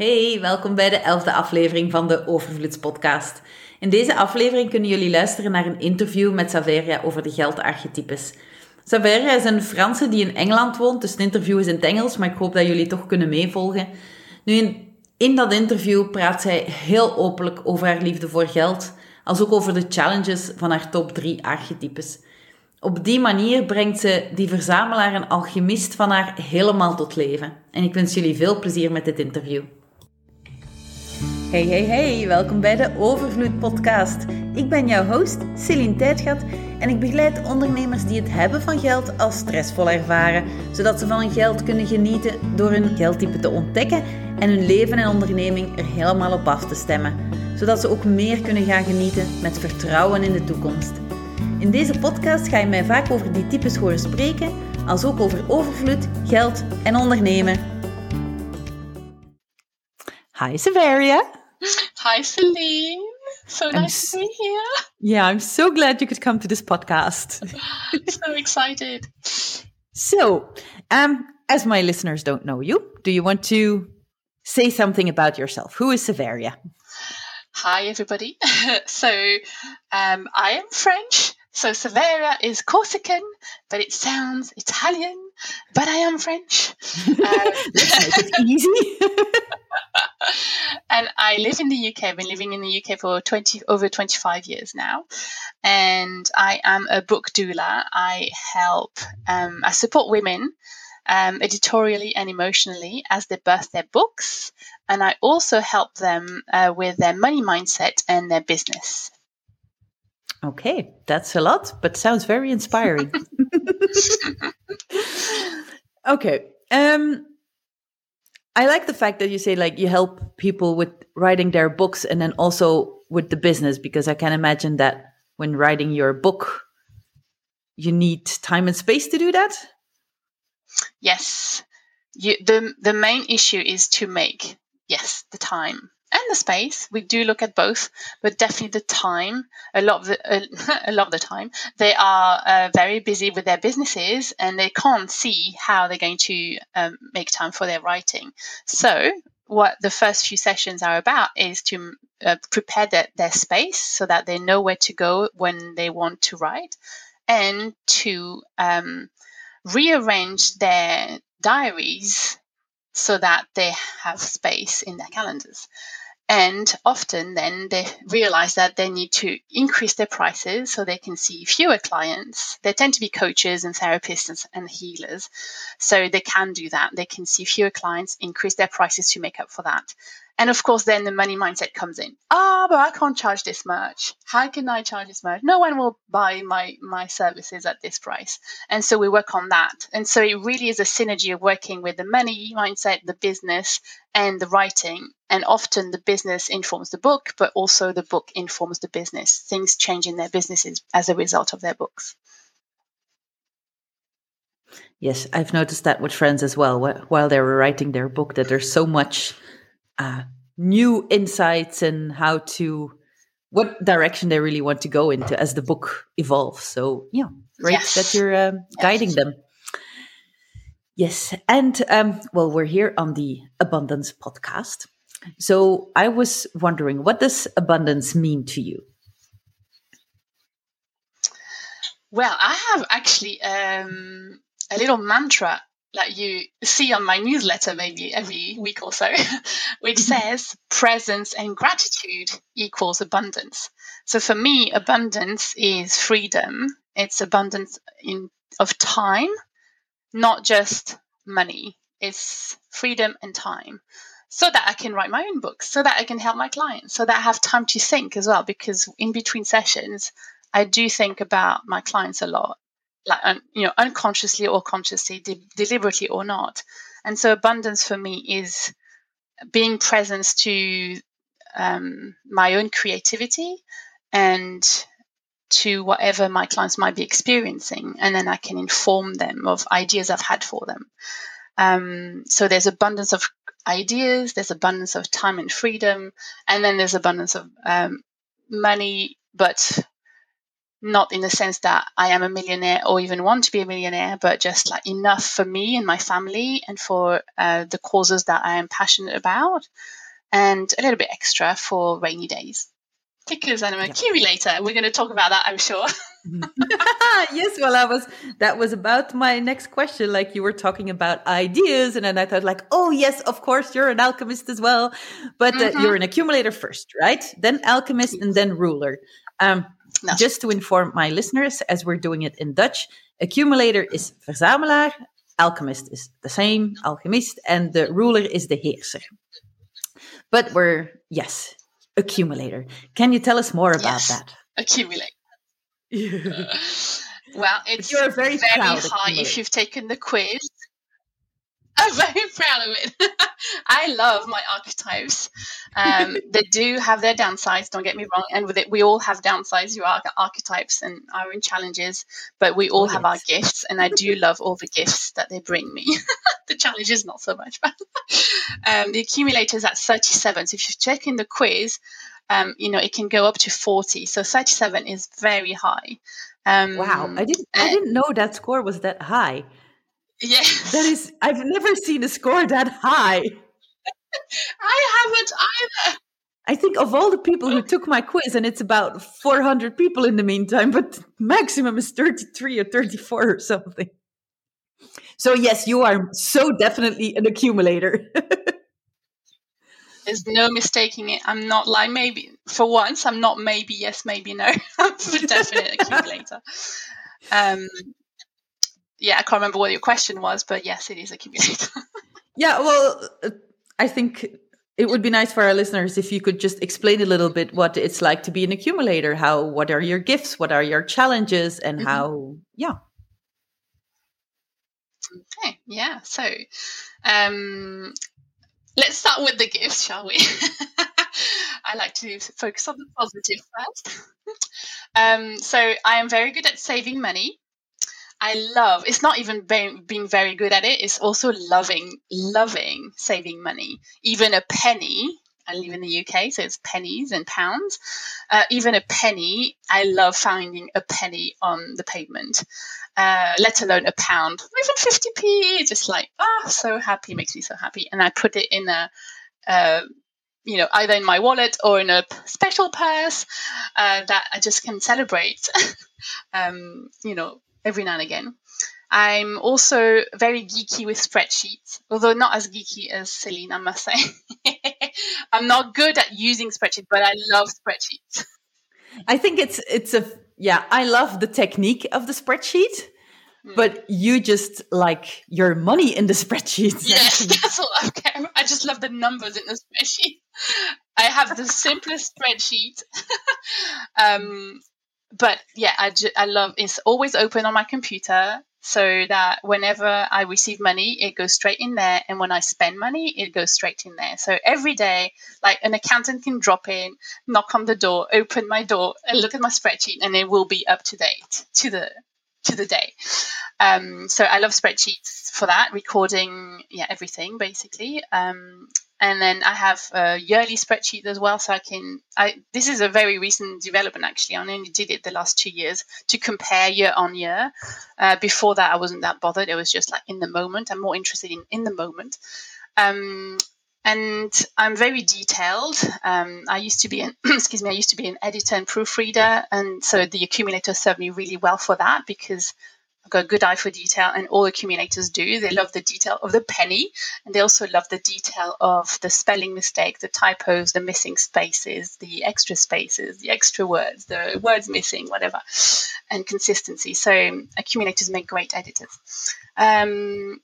Hey, welkom bij de elfde aflevering van de Overvloedspodcast. In deze aflevering kunnen jullie luisteren naar een interview met Saveria over de geldarchetypes. Saveria is een Franse die in Engeland woont, dus het interview is in het Engels, maar ik hoop dat jullie toch kunnen meevolgen. Nu, in, in dat interview praat zij heel openlijk over haar liefde voor geld, als ook over de challenges van haar top 3 archetypes. Op die manier brengt ze die verzamelaar en alchemist van haar helemaal tot leven. En ik wens jullie veel plezier met dit interview. Hey, hey, hey, welkom bij de Overvloed Podcast. Ik ben jouw host, Celine Tijdgat, en ik begeleid ondernemers die het hebben van geld als stressvol ervaren, zodat ze van hun geld kunnen genieten door hun geldtype te ontdekken en hun leven en onderneming er helemaal op af te stemmen, zodat ze ook meer kunnen gaan genieten met vertrouwen in de toekomst. In deze podcast ga je mij vaak over die types horen spreken, als ook over overvloed, geld en ondernemen. Hi, Severia. Hi, Celine. So I'm nice to be here. Yeah, I'm so glad you could come to this podcast. so excited. So, um, as my listeners don't know you, do you want to say something about yourself? Who is Saveria? Hi, everybody. so, um, I am French. So, Saveria is Corsican, but it sounds Italian, but I am French. Um, Let's make it easy. and I live in the UK. I've been living in the UK for 20 over 25 years now. And I am a book doula. I help, um, I support women um, editorially and emotionally as they birth their books. And I also help them uh, with their money mindset and their business. Okay, that's a lot, but sounds very inspiring. okay. Um, I like the fact that you say like you help people with writing their books and then also with the business because I can imagine that when writing your book you need time and space to do that. Yes. You, the the main issue is to make yes the time and the space. We do look at both, but definitely the time. A lot of the a, lot of the time, they are uh, very busy with their businesses, and they can't see how they're going to um, make time for their writing. So, what the first few sessions are about is to uh, prepare their, their space so that they know where to go when they want to write, and to um, rearrange their diaries so that they have space in their calendars. And often then they realize that they need to increase their prices so they can see fewer clients. They tend to be coaches and therapists and, healers. So they can do that. They can see fewer clients, increase their prices to make up for that. And of course, then the money mindset comes in. Ah, oh, but I can't charge this much. How can I charge this much? No one will buy my my services at this price. And so we work on that. And so it really is a synergy of working with the money mindset, the business, and the writing. And often the business informs the book, but also the book informs the business. Things change in their businesses as a result of their books. Yes, I've noticed that with friends as well. While they were writing their book, that there's so much uh, new insights and how to what direction they really want to go into as the book evolves. So yeah, great yes. that you're um, guiding yes. them. Yes, and um, well, we're here on the Abundance podcast. So I was wondering, what does abundance mean to you? Well, I have actually um, a little mantra like you see on my newsletter maybe every week or so, which mm-hmm. says presence and gratitude equals abundance. So for me, abundance is freedom. It's abundance in of time, not just money. It's freedom and time. So that I can write my own books, so that I can help my clients, so that I have time to think as well. Because in between sessions, I do think about my clients a lot like un, you know unconsciously or consciously de- deliberately or not. And so abundance for me is being present to um, my own creativity and to whatever my clients might be experiencing and then i can inform them of ideas i've had for them. Um, so there's abundance of ideas there's abundance of time and freedom and then there's abundance of um, money but not in the sense that I am a millionaire or even want to be a millionaire, but just like enough for me and my family and for uh, the causes that I am passionate about, and a little bit extra for rainy days. Because I'm an yeah. accumulator. We're going to talk about that, I'm sure. yes, well, I was that was about my next question. Like you were talking about ideas, and then I thought, like, oh yes, of course, you're an alchemist as well, but uh, mm-hmm. you're an accumulator first, right? Then alchemist, and then ruler. Um, no. Just to inform my listeners, as we're doing it in Dutch, accumulator is verzamelaar, alchemist is the same, alchemist, and the ruler is the heerser. But we're yes, accumulator. Can you tell us more about yes, that? Accumulate. well, it's you're very, very high if you've taken the quiz. I'm very proud of it. I love my archetypes. Um, they do have their downsides, don't get me wrong. And with it, we all have downsides to our archetypes and our own challenges, but we all oh, have yes. our gifts. And I do love all the gifts that they bring me. the challenge is not so much. But um, the accumulator is at 37. So if you check in the quiz, um, you know, it can go up to 40. So 37 is very high. Um, wow, I didn't I didn't know that score was that high. Yeah. That is, I've never seen a score that high. I haven't either. I think of all the people who took my quiz, and it's about 400 people in the meantime, but maximum is 33 or 34 or something. So, yes, you are so definitely an accumulator. There's no mistaking it. I'm not like maybe, for once, I'm not maybe yes, maybe no. I'm for definite accumulator. Um, yeah, I can't remember what your question was, but yes, it is accumulator. yeah, well, I think it would be nice for our listeners if you could just explain a little bit what it's like to be an accumulator. How, what are your gifts? What are your challenges? And mm-hmm. how, yeah. Okay, yeah. So, um, let's start with the gifts, shall we? I like to focus on the positive first. um, so, I am very good at saving money. I love it's not even being, very good at it, it's also loving, loving saving money. Even a penny, I live in the UK, so it's pennies and pounds. Uh, even a penny, I love finding a penny on the pavement, uh, let alone a pound, even 50p. Just like, ah, oh, so happy, makes me so happy. And I put it in a, uh, you know, either in my wallet or in a special purse uh, that I just can celebrate. um, you know, every now and again. I'm also very geeky with spreadsheets, although not as geeky as Celine, I must say. I'm not good at using spreadsheets, but I love spreadsheets. I think it's it's a yeah, I love the technique of the spreadsheet, mm. but you just like your money in the spreadsheet. Yes, that's all I care. I just love the numbers in the spreadsheet. I have the simplest spreadsheet. um, but yeah, I, I love it's always open on my computer so that whenever I receive money, it goes straight in there. And when I spend money, it goes straight in there. So every day, like an accountant can drop in, knock on the door, open my door, and look at my spreadsheet, and it will be up to date to the to the day. Um, so I love spreadsheets for that, recording yeah everything basically. Um, and then I have a yearly spreadsheet as well, so I can. I this is a very recent development actually. I only did it the last two years to compare year on year. Uh, before that, I wasn't that bothered. It was just like in the moment. I'm more interested in in the moment. Um, and I'm very detailed. Um, I used to be an excuse me. I used to be an editor and proofreader, and so the accumulator served me really well for that because I've got a good eye for detail, and all accumulators do. They love the detail of the penny, and they also love the detail of the spelling mistake, the typos, the missing spaces, the extra spaces, the extra words, the words missing, whatever, and consistency. So accumulators make great editors. Um,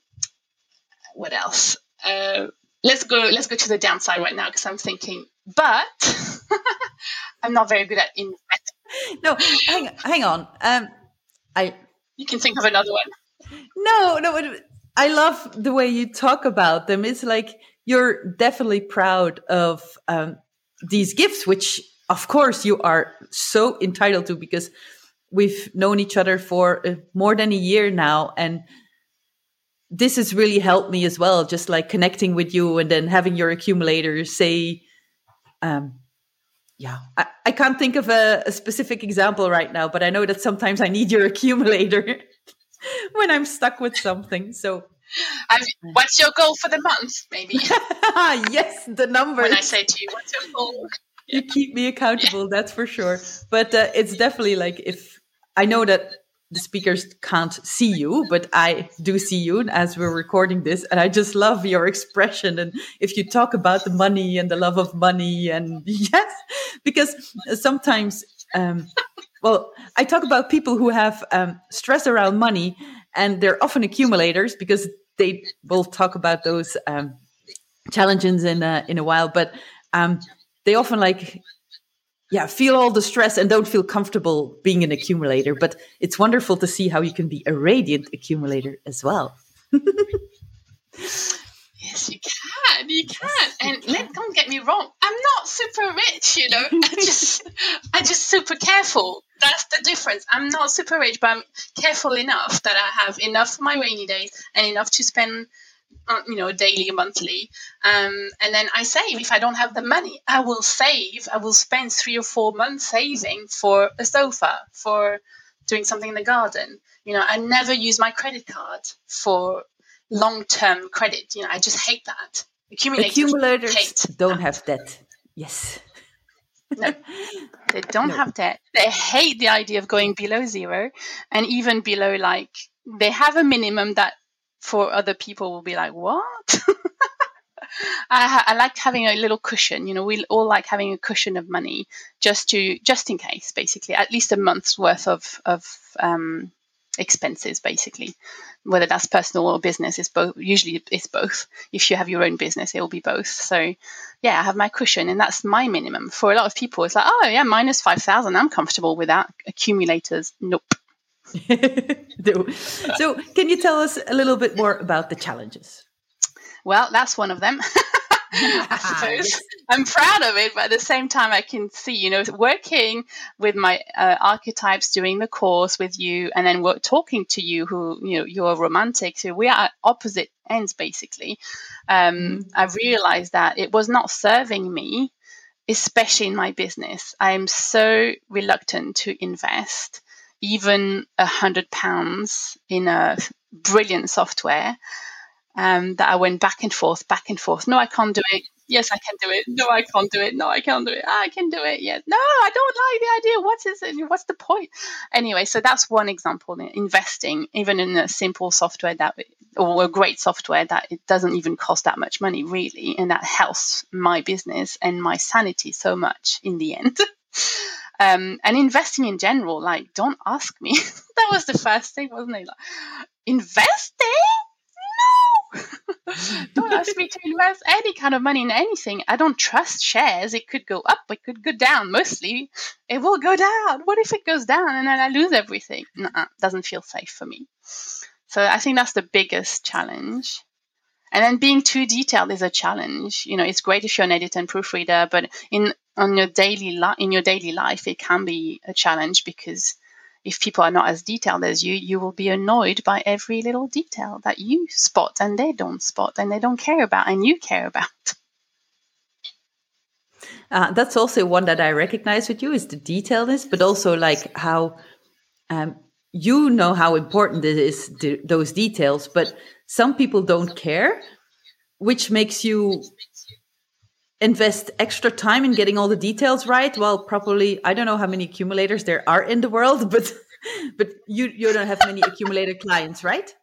what else? Uh, let's go. Let's go to the downside right now because I'm thinking, but I'm not very good at investing. No, hang, hang on. Um, I you can think of another one. No, no, I love the way you talk about them. It's like you're definitely proud of um, these gifts, which of course you are so entitled to because we've known each other for uh, more than a year now. And this has really helped me as well, just like connecting with you and then having your accumulators say, um, yeah, I, I can't think of a, a specific example right now, but I know that sometimes I need your accumulator when I'm stuck with something. So I mean, what's your goal for the month? Maybe. yes, the number. When I say to you, what's your goal? You keep me accountable, yeah. that's for sure. But uh, it's definitely like if I know that the speakers can't see you, but I do see you as we're recording this. And I just love your expression. And if you talk about the money and the love of money, and yes, because sometimes, um, well, I talk about people who have um, stress around money and they're often accumulators because they will talk about those um, challenges in a, in a while. But um, they often like yeah feel all the stress and don't feel comfortable being an accumulator but it's wonderful to see how you can be a radiant accumulator as well. Yes you can you can. And let don't get me wrong i'm not super rich you know. I just i just super careful. That's the difference. I'm not super rich but i'm careful enough that i have enough for my rainy days and enough to spend uh, you know, daily, monthly. Um, and then I save. If I don't have the money, I will save. I will spend three or four months saving for a sofa, for doing something in the garden. You know, I never use my credit card for long-term credit. You know, I just hate that. Accumulators, Accumulators hate don't that. have debt. Yes. no, they don't no. have debt. They hate the idea of going below zero, and even below like they have a minimum that for other people will be like, what? I, I, like having a little cushion. You know, we all like having a cushion of money just to just in case, basically, at least a month's worth of of um, expenses, basically. Whether that's personal or business, is both. Usually, it's both. If you have your own business, it will be both. So, yeah, I have my cushion, and that's my minimum. For a lot of people, it's like, oh yeah, minus five thousand. I'm comfortable with that. Accumulators, nope. so, can you tell us a little bit more about the challenges? Well, that's one of them. I suppose I'm proud of it, but at the same time, I can see, you know, working with my uh, archetypes, doing the course with you, and then work, talking to you, who you know, you're romantic. So we are opposite ends, basically. Um, mm-hmm. I realized that it was not serving me, especially in my business. I am so reluctant to invest even a hundred pounds in a brilliant software um, that I went back and forth, back and forth. No, I can't do it. Yes, I can do it. No, I can't do it. No, I can't do it. I can do it. Yes. No, I don't like the idea. What is it? What's the point? Anyway, so that's one example. Investing, even in a simple software that, or a great software that it doesn't even cost that much money, really, and that helps my business and my sanity so much in the end. Um, and investing in general, like, don't ask me. that was the first thing, wasn't it? Like, investing? No! don't ask me to invest any kind of money in anything. I don't trust shares. It could go up, it could go down. Mostly, it will go down. What if it goes down and then I lose everything? Nuh-uh, doesn't feel safe for me. So I think that's the biggest challenge. And then being too detailed is a challenge. You know, it's great if you're an editor and proofreader, but in on your daily li- in your daily life, it can be a challenge because if people are not as detailed as you, you will be annoyed by every little detail that you spot and they don't spot and they don't care about and you care about. Uh, that's also one that I recognize with you is the detailedness, but also like how um, you know how important it is those details, but some people don't care, which makes you invest extra time in getting all the details right? Well probably i don't know how many accumulators there are in the world but but you you don't have many accumulator clients right?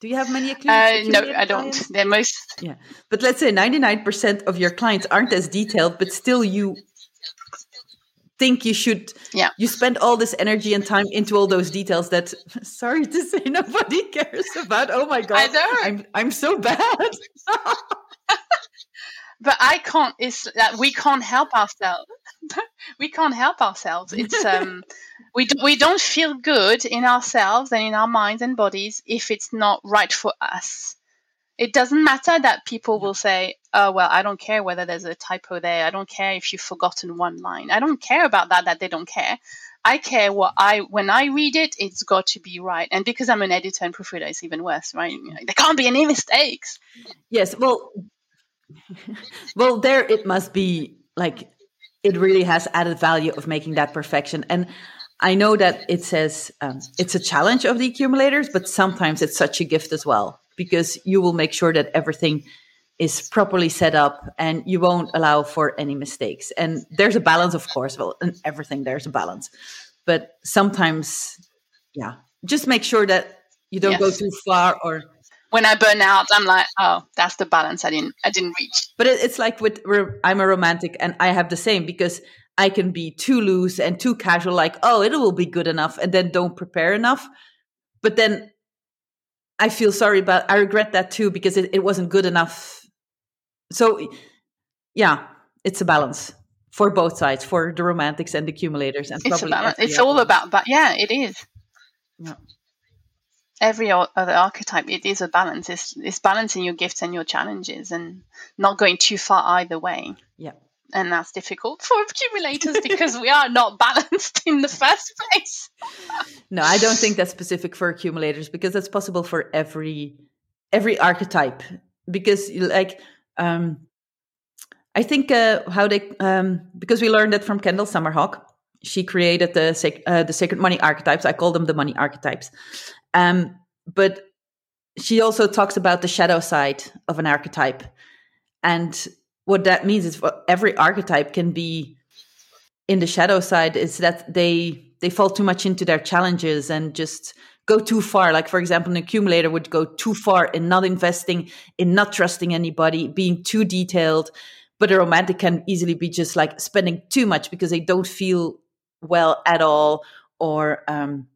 Do you have many accumulator uh, no i don't. they're most yeah. But let's say 99% of your clients aren't as detailed but still you think you should yeah. you spend all this energy and time into all those details that sorry to say nobody cares about. Oh my god. I know. i'm i'm so bad but I can't. It's that we can't help ourselves. we can't help ourselves. It's um, we do, we don't feel good in ourselves and in our minds and bodies if it's not right for us. It doesn't matter that people will say, "Oh well, I don't care whether there's a typo there. I don't care if you've forgotten one line. I don't care about that. That they don't care. I care what I when I read it, it's got to be right. And because I'm an editor and proofreader, it's even worse, right? There can't be any mistakes. Yes, well, well, there it must be like it really has added value of making that perfection. And I know that it says um, it's a challenge of the accumulators, but sometimes it's such a gift as well because you will make sure that everything is properly set up and you won't allow for any mistakes. And there's a balance, of course. Well, in everything, there's a balance. But sometimes, yeah, just make sure that you don't yes. go too far or when I burn out, I'm like, oh, that's the balance I didn't I didn't reach. But it's like with I'm a romantic, and I have the same because I can be too loose and too casual, like, oh, it will be good enough, and then don't prepare enough. But then I feel sorry about. I regret that too because it, it wasn't good enough. So, yeah, it's a balance for both sides, for the romantics and the accumulators, and it's about it's all about that. Yeah, it is. Yeah every other archetype, it is a balance. It's, it's balancing your gifts and your challenges and not going too far either way. Yeah. And that's difficult for accumulators because we are not balanced in the first place. no, I don't think that's specific for accumulators because that's possible for every every archetype. Because like um I think uh, how they um because we learned it from Kendall Summerhawk. She created the uh, the sacred money archetypes. I call them the money archetypes, um, but she also talks about the shadow side of an archetype. And what that means is every archetype can be in the shadow side is that they they fall too much into their challenges and just go too far. Like for example, an accumulator would go too far in not investing, in not trusting anybody, being too detailed. But a romantic can easily be just like spending too much because they don't feel well at all or um,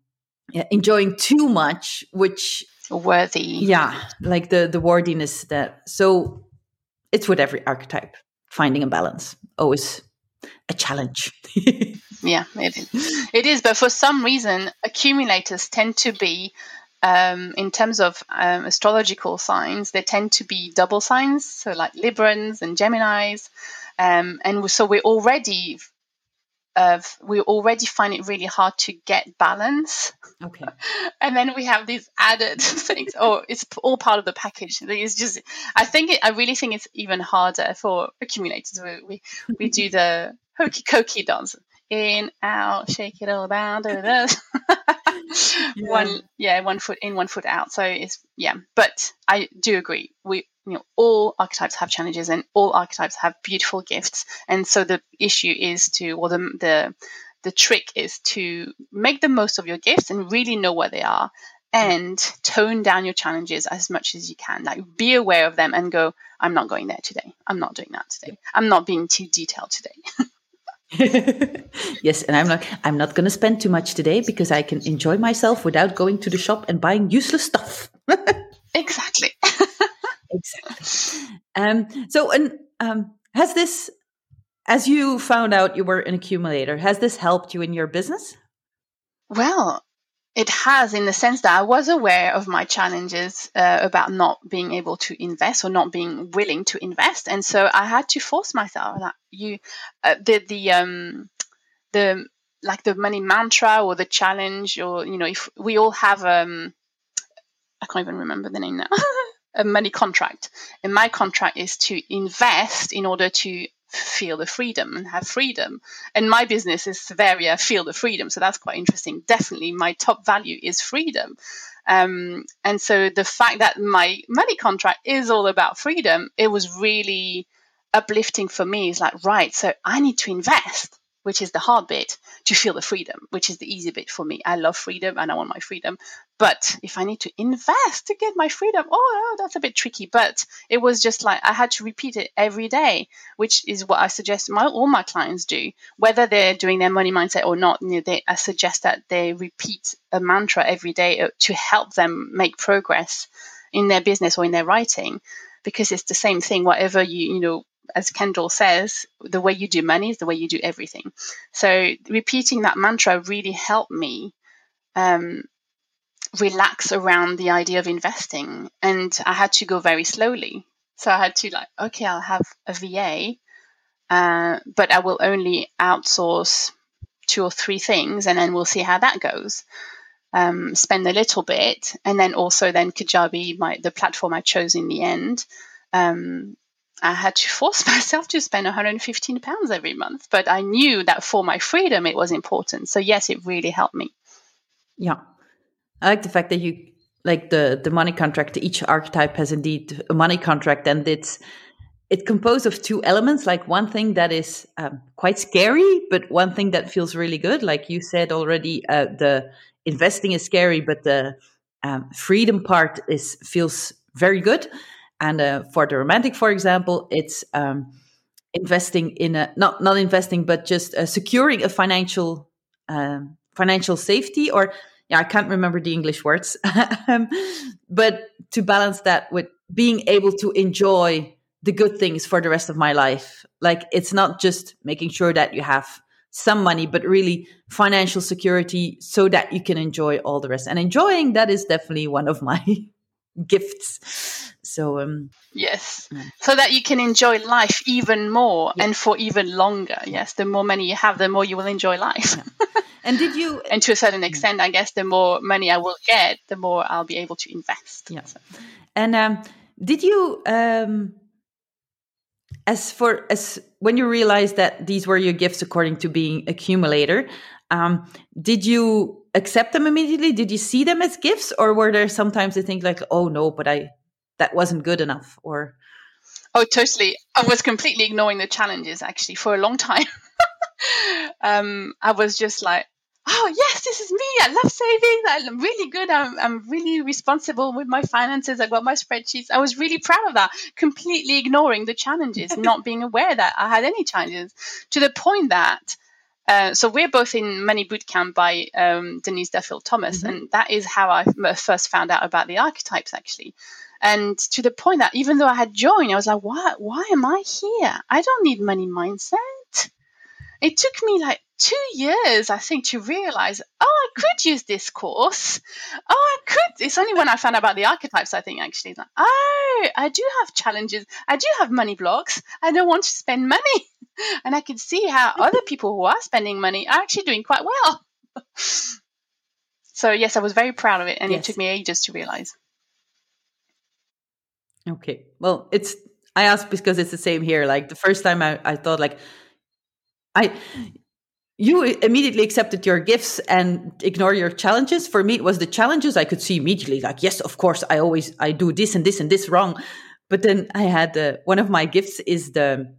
enjoying too much, which worthy. Yeah, like the the worthiness that. So it's with every archetype finding a balance. Always a challenge. yeah, it is. It is, but for some reason, accumulators tend to be. Um, in terms of um, astrological signs, they tend to be double signs, so like Librans and Geminis. Um, and so we're already of we already find it really hard to get balance. Okay. and then we have these added things. Oh, it's all part of the package. It's just, I think, it, I really think it's even harder for accumulators. We we, we do the hokey cokey dance in out, shake it all about. yeah. One, yeah, one foot in, one foot out. So it's yeah, but I do agree. We you know all archetypes have challenges and all archetypes have beautiful gifts. And so the issue is to or the the the trick is to make the most of your gifts and really know what they are and tone down your challenges as much as you can. Like be aware of them and go i'm not going there today. I'm not doing that today. I'm not being too detailed today. Yes and i'm not i'm not going to spend too much today because i can enjoy myself without going to the shop and buying useless stuff. Exactly exactly. Um, so, and um, has this, as you found out you were an accumulator, has this helped you in your business? Well, it has in the sense that I was aware of my challenges uh, about not being able to invest or not being willing to invest, and so I had to force myself. That you, uh, the the um, the like the money mantra or the challenge, or you know, if we all have um, I can't even remember the name now. a money contract. And my contract is to invest in order to feel the freedom and have freedom. And my business is Saveria Feel the Freedom. So that's quite interesting. Definitely my top value is freedom. Um, and so the fact that my money contract is all about freedom, it was really uplifting for me. It's like, right, so I need to invest which is the hard bit, to feel the freedom, which is the easy bit for me. I love freedom and I want my freedom. But if I need to invest to get my freedom, oh, that's a bit tricky. But it was just like I had to repeat it every day, which is what I suggest my, all my clients do, whether they're doing their money mindset or not. You know, they, I suggest that they repeat a mantra every day uh, to help them make progress in their business or in their writing because it's the same thing whatever you you know as Kendall says, the way you do money is the way you do everything. So repeating that mantra really helped me um, relax around the idea of investing. And I had to go very slowly. So I had to like, okay, I'll have a VA, uh, but I will only outsource two or three things, and then we'll see how that goes. Um, spend a little bit, and then also then Kajabi, my the platform I chose in the end. Um, I had to force myself to spend 115 pounds every month, but I knew that for my freedom it was important. So yes, it really helped me. Yeah, I like the fact that you like the the money contract. Each archetype has indeed a money contract, and it's it's composed of two elements. Like one thing that is um, quite scary, but one thing that feels really good. Like you said already, uh, the investing is scary, but the um, freedom part is feels very good. And uh, for the romantic, for example, it's um, investing in a not not investing, but just uh, securing a financial um, financial safety. Or yeah, I can't remember the English words, um, but to balance that with being able to enjoy the good things for the rest of my life. Like it's not just making sure that you have some money, but really financial security so that you can enjoy all the rest. And enjoying that is definitely one of my gifts. So um yes, yeah. so that you can enjoy life even more yeah. and for even longer. Yes, the more money you have, the more you will enjoy life. Yeah. And did you? and to a certain extent, I guess the more money I will get, the more I'll be able to invest. Yeah. So. And um, did you um as for as when you realized that these were your gifts according to being accumulator um, did you accept them immediately? Did you see them as gifts or were there sometimes you think like oh no but i that wasn't good enough or? Oh totally. I was completely ignoring the challenges actually for a long time. Um, i was just like oh yes this is me. I love saving. I'm really good. I'm, I'm really responsible with my finances. I got my spreadsheets. I was really proud of that completely ignoring the challenges not being aware that i had any challenges to the point that uh, so we're both in Money Bootcamp by um, Denise Duffield Thomas, mm-hmm. and that is how I first found out about the archetypes, actually. And to the point that even though I had joined, I was like, "Why? Why am I here? I don't need money mindset." It took me like two years, I think, to realize, oh, I could use this course. Oh, I could. It's only when I found out about the archetypes, I think, actually, like, oh, I do have challenges. I do have money blocks. I don't want to spend money. And I could see how other people who are spending money are actually doing quite well. so, yes, I was very proud of it. And yes. it took me ages to realize. Okay. Well, it's, I asked because it's the same here. Like the first time I, I thought, like, I, you immediately accepted your gifts and ignore your challenges. For me it was the challenges i could see immediately like yes of course i always i do this and this and this wrong. But then i had uh, one of my gifts is the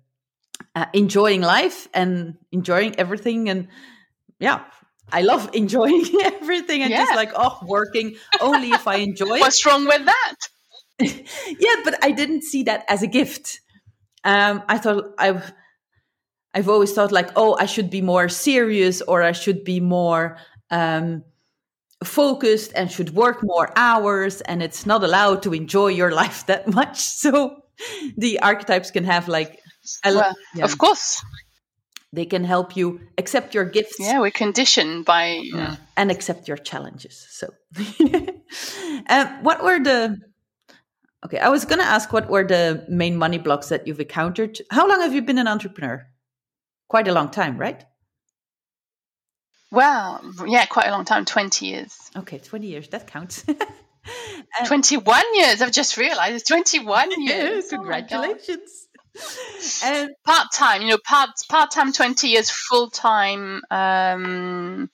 uh, enjoying life and enjoying everything and yeah i love enjoying everything and yeah. just like oh working only if i enjoy what's wrong with that? Yeah but i didn't see that as a gift. Um i thought i I've always thought like, oh, I should be more serious or I should be more um, focused and should work more hours, and it's not allowed to enjoy your life that much. So the archetypes can have like, well, yeah. of course, they can help you accept your gifts. Yeah, we're conditioned by yeah. and accept your challenges. So, um, what were the Okay, I was going to ask what were the main money blocks that you've encountered. How long have you been an entrepreneur? Quite a long time, right? Well, yeah, quite a long time 20 years. Okay, 20 years, that counts. 21 years, I've just realized 21 years. Oh congratulations. and part time, you know, part part time 20 years, full time, um,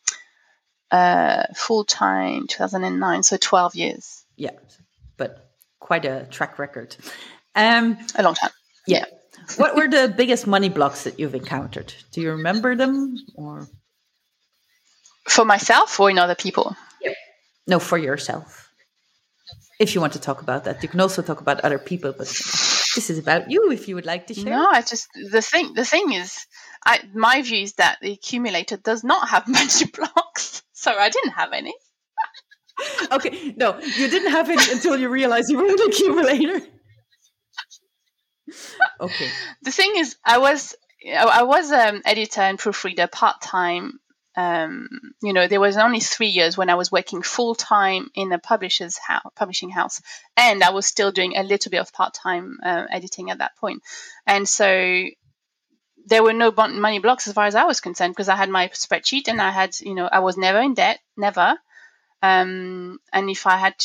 uh, full time 2009, so 12 years. Yeah, but quite a track record. Um, a long time. Yeah what were the biggest money blocks that you've encountered? Do you remember them or for myself or in other people? Yep. No, for yourself. If you want to talk about that, you can also talk about other people, but this is about you if you would like to share. No, I just the thing the thing is I my view is that the accumulator does not have money blocks. So I didn't have any. okay, no, you didn't have any until you realized you were an accumulator okay. The thing is, I was I was um, editor and proofreader part time. Um, you know, there was only three years when I was working full time in a publisher's house, publishing house, and I was still doing a little bit of part time uh, editing at that point. And so there were no money blocks as far as I was concerned because I had my spreadsheet and I had, you know, I was never in debt, never. Um, and if I had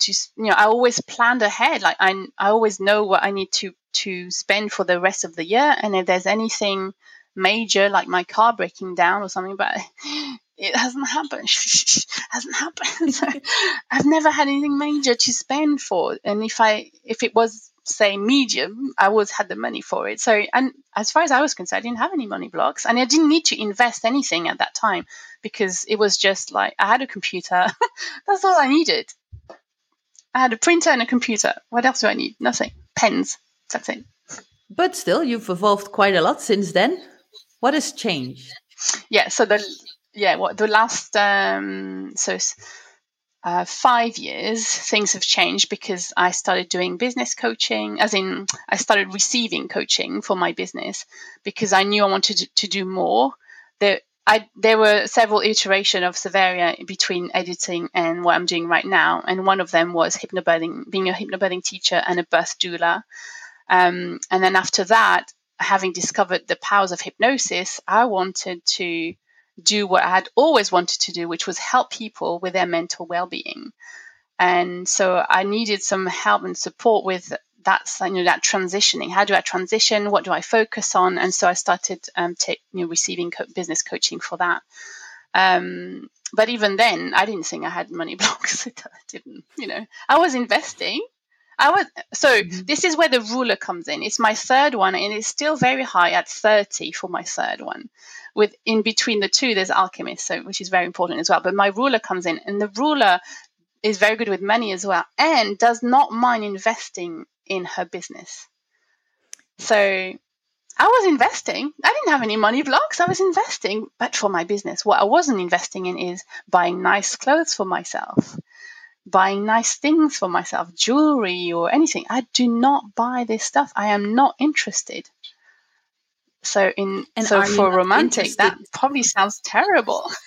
to, you know, I always planned ahead. Like I, I always know what I need to to spend for the rest of the year. And if there's anything major, like my car breaking down or something, but it hasn't happened. hasn't happened. so I've never had anything major to spend for. And if I, if it was say medium, I always had the money for it. So, and as far as I was concerned, I didn't have any money blocks, and I didn't need to invest anything at that time because it was just like I had a computer. That's all I needed. I had a printer and a computer. What else do I need? Nothing. Pens. That's it. But still, you've evolved quite a lot since then. What has changed? Yeah. So the yeah, what the last um so uh, five years, things have changed because I started doing business coaching, as in, I started receiving coaching for my business because I knew I wanted to, to do more. There, I, there were several iterations of Saveria between editing and what I'm doing right now, and one of them was hypnobirthing, being a hypnobirthing teacher and a birth doula. Um, and then after that, having discovered the powers of hypnosis, I wanted to do what I had always wanted to do, which was help people with their mental well being. And so I needed some help and support with that, you know, that transitioning. How do I transition? What do I focus on? And so I started um, you know, receiving co- business coaching for that. Um, but even then, I didn't think I had money blocks. I didn't, you know, I was investing. I was so mm-hmm. this is where the ruler comes in. It's my third one, and it's still very high at 30 for my third one. With in between the two there's alchemist so which is very important as well. But my ruler comes in and the ruler is very good with money as well and does not mind investing in her business. So i was investing. I didn't have any money blocks. I was investing but for my business. What i wasn't investing in is buying nice clothes for myself buying nice things for myself jewelry or anything i do not buy this stuff i am not interested so in and so for romantic, interested? that probably sounds terrible.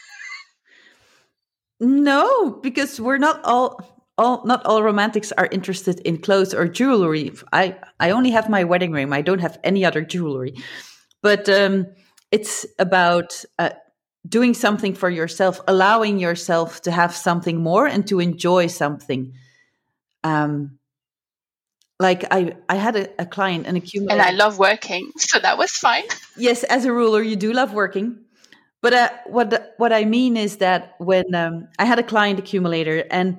No, because we're not all all not all romantics are interested in clothes or jewelry. I I only have my wedding ring. I don't have any other jewelry. But um, it's about uh, doing something for yourself, allowing yourself to have something more and to enjoy something. Um, like I, I had a, a client, an accumulator. And I love working, so that was fine. Yes, as a ruler, you do love working. But uh, what what I mean is that when um, I had a client accumulator, and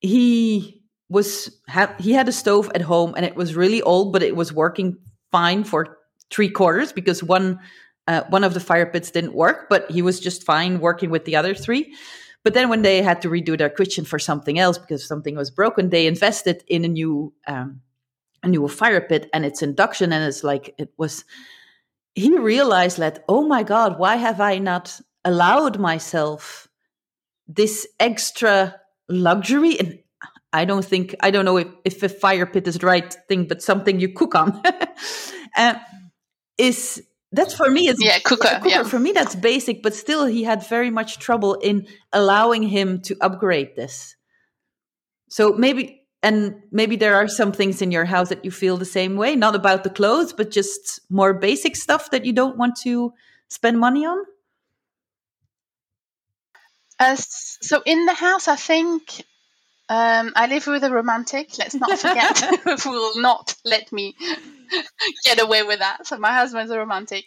he was ha- he had a stove at home, and it was really old, but it was working fine for three quarters because one uh, one of the fire pits didn't work, but he was just fine working with the other three. But then when they had to redo their kitchen for something else because something was broken, they invested in a new um, a new fire pit and its induction. And it's like it was. He realized that oh my god, why have I not allowed myself this extra luxury? And I don't think I don't know if if a fire pit is the right thing, but something you cook on. uh, is that's for me it's yeah cooker, cooker yeah. for me that's basic but still he had very much trouble in allowing him to upgrade this so maybe and maybe there are some things in your house that you feel the same way not about the clothes but just more basic stuff that you don't want to spend money on uh, so in the house i think um, I live with a romantic. Let's not forget, who will not let me get away with that. So my husband's a romantic.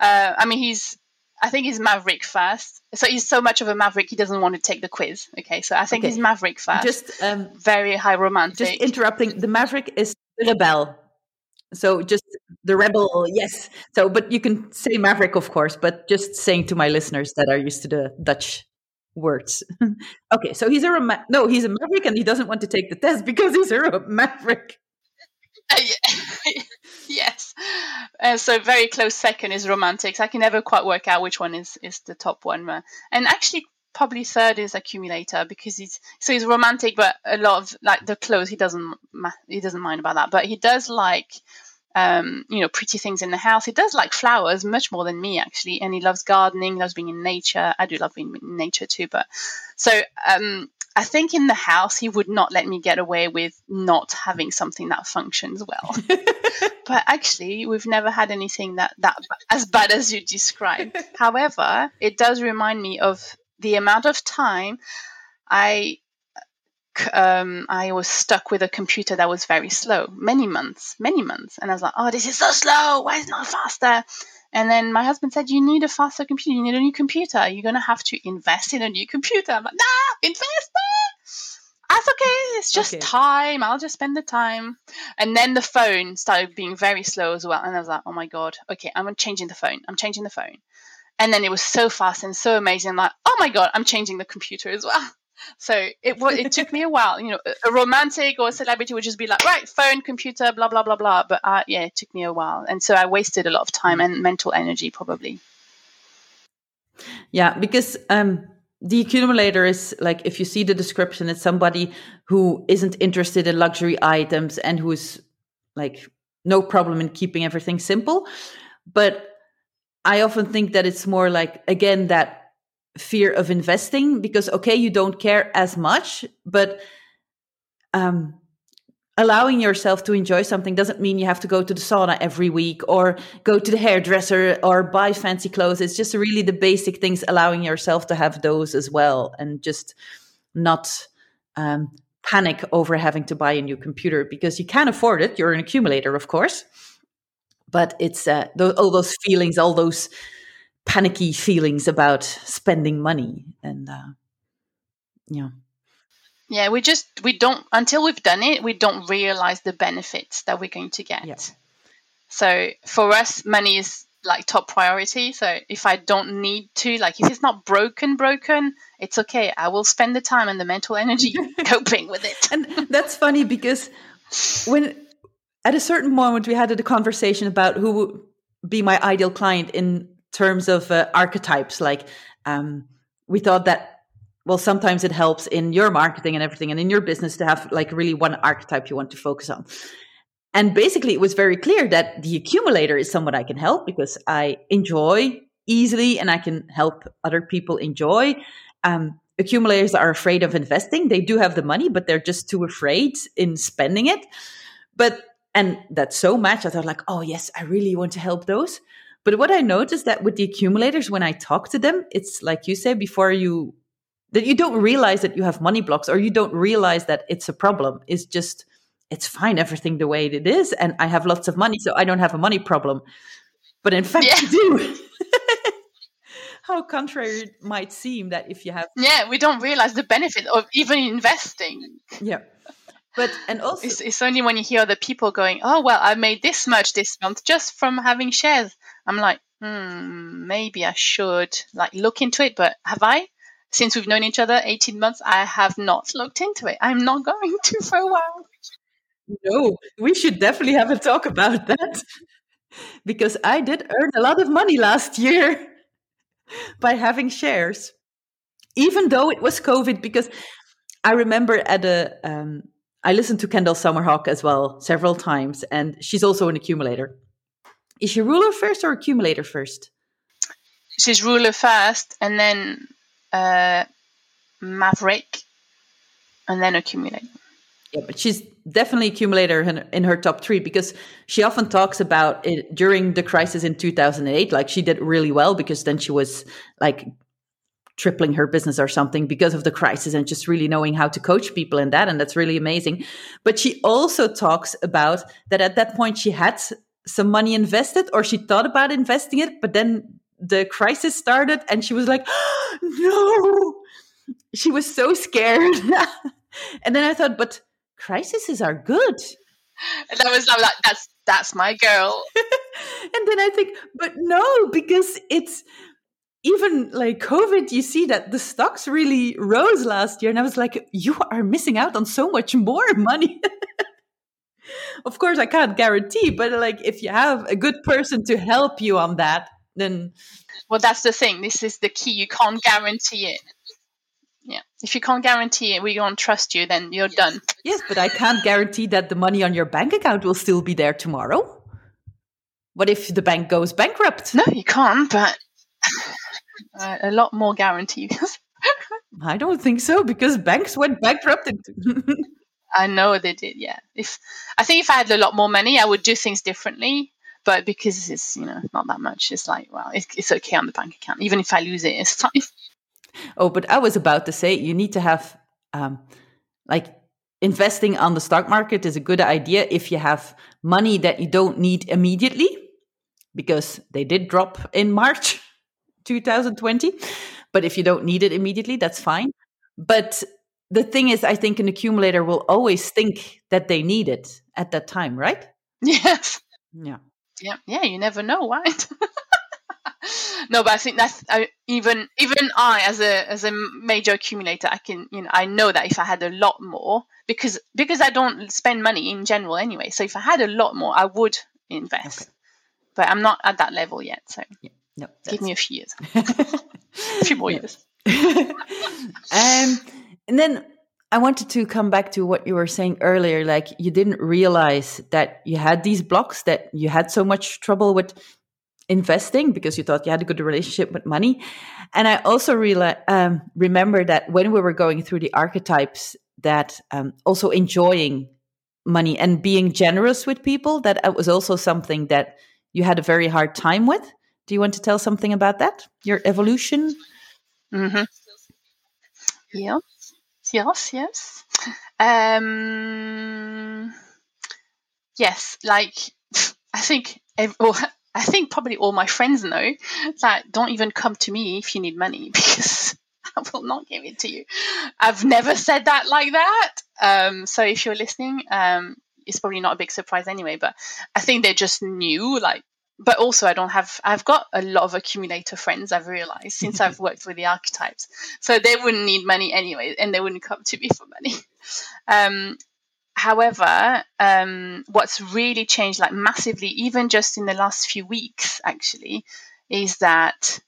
Uh, I mean, he's. I think he's maverick first. So he's so much of a maverick, he doesn't want to take the quiz. Okay, so I think okay. he's maverick first. Just um, very high romantic. Just interrupting. The maverick is the rebel. So just the rebel, yes. So, but you can say maverick, of course. But just saying to my listeners that are used to the Dutch words. okay, so he's a rom- no, he's a maverick, and he doesn't want to take the test because he's a maverick. Uh, yes. Uh, so very close second is romantics. I can never quite work out which one is is the top one. And actually, probably third is accumulator because he's so he's romantic, but a lot of like the clothes he doesn't he doesn't mind about that. But he does like um, you know, pretty things in the house. He does like flowers much more than me, actually, and he loves gardening, loves being in nature. I do love being in nature too, but so um, I think in the house he would not let me get away with not having something that functions well. but actually, we've never had anything that that as bad as you describe. However, it does remind me of the amount of time I um, I was stuck with a computer that was very slow, many months, many months. And I was like, oh, this is so slow. Why is it not faster? And then my husband said, you need a faster computer. You need a new computer. You're going to have to invest in a new computer. I'm like, nah, invest. That's okay. It's just okay. time. I'll just spend the time. And then the phone started being very slow as well. And I was like, oh my God, okay, I'm changing the phone. I'm changing the phone. And then it was so fast and so amazing. I'm like, oh my God, I'm changing the computer as well. So it it took me a while. You know, a romantic or a celebrity would just be like, right, phone, computer, blah blah blah blah. But uh, yeah, it took me a while, and so I wasted a lot of time and mental energy probably. Yeah, because um, the accumulator is like if you see the description, it's somebody who isn't interested in luxury items and who's like no problem in keeping everything simple. But I often think that it's more like again that fear of investing because okay you don't care as much but um, allowing yourself to enjoy something doesn't mean you have to go to the sauna every week or go to the hairdresser or buy fancy clothes. It's just really the basic things allowing yourself to have those as well and just not um, panic over having to buy a new computer because you can't afford it. You're an accumulator of course but it's uh, th- all those feelings all those panicky feelings about spending money and uh, yeah. Yeah we just we don't until we've done it we don't realize the benefits that we're going to get. Yeah. so for us money is like top priority. So if i don't need to like if it's not broken broken it's okay. I will spend the time and the mental energy coping with it. And that's funny because when at a certain moment we had a conversation about who would be my ideal client in terms of uh, archetypes like um, we thought that well sometimes it helps in your marketing and everything and in your business to have like really one archetype you want to focus on. And basically it was very clear that the accumulator is someone i can help because i enjoy easily and i can help other people enjoy. Um, accumulators are afraid of investing. They do have the money but they're just too afraid in spending it. But and that's so much i thought like oh yes i really want to help those but what I noticed that with the accumulators, when I talk to them, it's like you say before you that you don't realize that you have money blocks or you don't realize that it's a problem. It's just it's fine, everything the way it is, and I have lots of money, so I don't have a money problem. But in fact, yeah. you do. How contrary it might seem that if you have yeah, we don't realize the benefit of even investing. Yeah. But and also it's, it's, only when you hear other people going, "Oh well, I made this much this month just from having shares." I'm like, hmm, maybe I should like look into it. But have I? Since we've known each other 18 months, I have not looked into it. I'm not going to for a while. No, we should definitely have a talk about that because I did earn a lot of money last year by having shares, even though it was COVID. Because I remember at a um, I listened to Kendall Summerhawk as well several times, and she's also an accumulator. Is she ruler first or accumulator first? She's ruler first, and then uh, maverick, and then accumulator. Yeah, but she's definitely accumulator in, in her top three because she often talks about it during the crisis in 2008. Like she did really well because then she was like tripling her business or something because of the crisis and just really knowing how to coach people in that. And that's really amazing. But she also talks about that at that point she had some money invested or she thought about investing it, but then the crisis started and she was like, oh, no, she was so scared. and then I thought, but crises are good. And I was like, that's, that's my girl. and then I think, but no, because it's, even like COVID, you see that the stocks really rose last year. And I was like, you are missing out on so much more money. Of course, I can't guarantee, but like if you have a good person to help you on that, then. Well, that's the thing. This is the key. You can't guarantee it. Yeah. If you can't guarantee it, we don't trust you, then you're done. Yes, but I can't guarantee that the money on your bank account will still be there tomorrow. What if the bank goes bankrupt? No, you can't, but uh, a lot more guarantees. I don't think so because banks went bankrupt. I know they did. Yeah. If I think if I had a lot more money, I would do things differently. But because it's you know not that much, it's like well, it's, it's okay on the bank account. Even if I lose it, it's fine. Oh, but I was about to say you need to have um, like investing on the stock market is a good idea if you have money that you don't need immediately because they did drop in March 2020. But if you don't need it immediately, that's fine. But the thing is, I think an accumulator will always think that they need it at that time, right? Yes. Yeah. Yeah. Yeah. You never know, right? no, but I think that's I, even even I as a as a major accumulator, I can you know I know that if I had a lot more because because I don't spend money in general anyway. So if I had a lot more, I would invest. Okay. But I'm not at that level yet. So yeah. no, give me a few years, a few more years. um, and then I wanted to come back to what you were saying earlier. Like you didn't realize that you had these blocks, that you had so much trouble with investing because you thought you had a good relationship with money. And I also um, remember that when we were going through the archetypes, that um, also enjoying money and being generous with people, that it was also something that you had a very hard time with. Do you want to tell something about that? Your evolution? Mm-hmm. Yeah. Yes, yes. Um, yes, like I think, well, I think probably all my friends know that don't even come to me if you need money because I will not give it to you. I've never said that like that. Um, so if you're listening, um, it's probably not a big surprise anyway. But I think they just knew, like, but also I don't have. I've got a lot of accumulator friends. I've realized since I've worked with the archetypes, so they wouldn't need money anyway, and they wouldn't come to me for money. Um, however, um, what's really changed, like massively, even just in the last few weeks, actually, is that.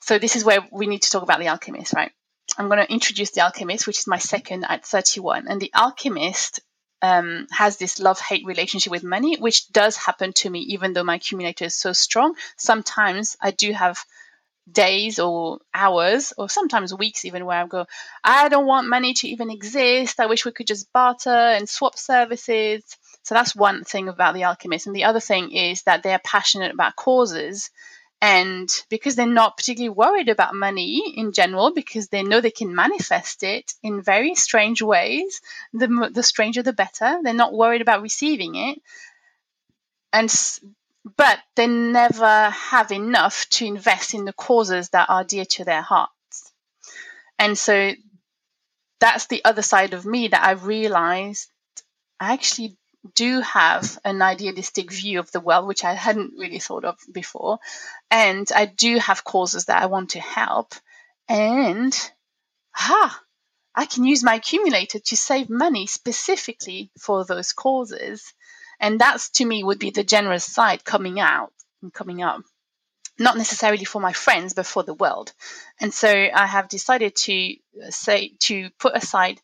So this is where we need to talk about the alchemist, right? I'm going to introduce the alchemist, which is my second at 31, and the alchemist um, has this love hate relationship with money, which does happen to me, even though my accumulator is so strong. Sometimes I do have days or hours or sometimes weeks even where I go, I don't want money to even exist. I wish we could just barter and swap services. So that's one thing about the alchemists. And the other thing is that they're passionate about causes. And because they're not particularly worried about money in general, because they know they can manifest it in very strange ways, the, the stranger the better. They're not worried about receiving it. And but they never have enough to invest in the causes that are dear to their hearts. And so that's the other side of me that I realized I actually do have an idealistic view of the world, which I hadn't really thought of before. And I do have causes that I want to help. And, ha, I can use my accumulator to save money specifically for those causes. And that's to me would be the generous side coming out and coming up. Not necessarily for my friends, but for the world. And so I have decided to uh, say to put aside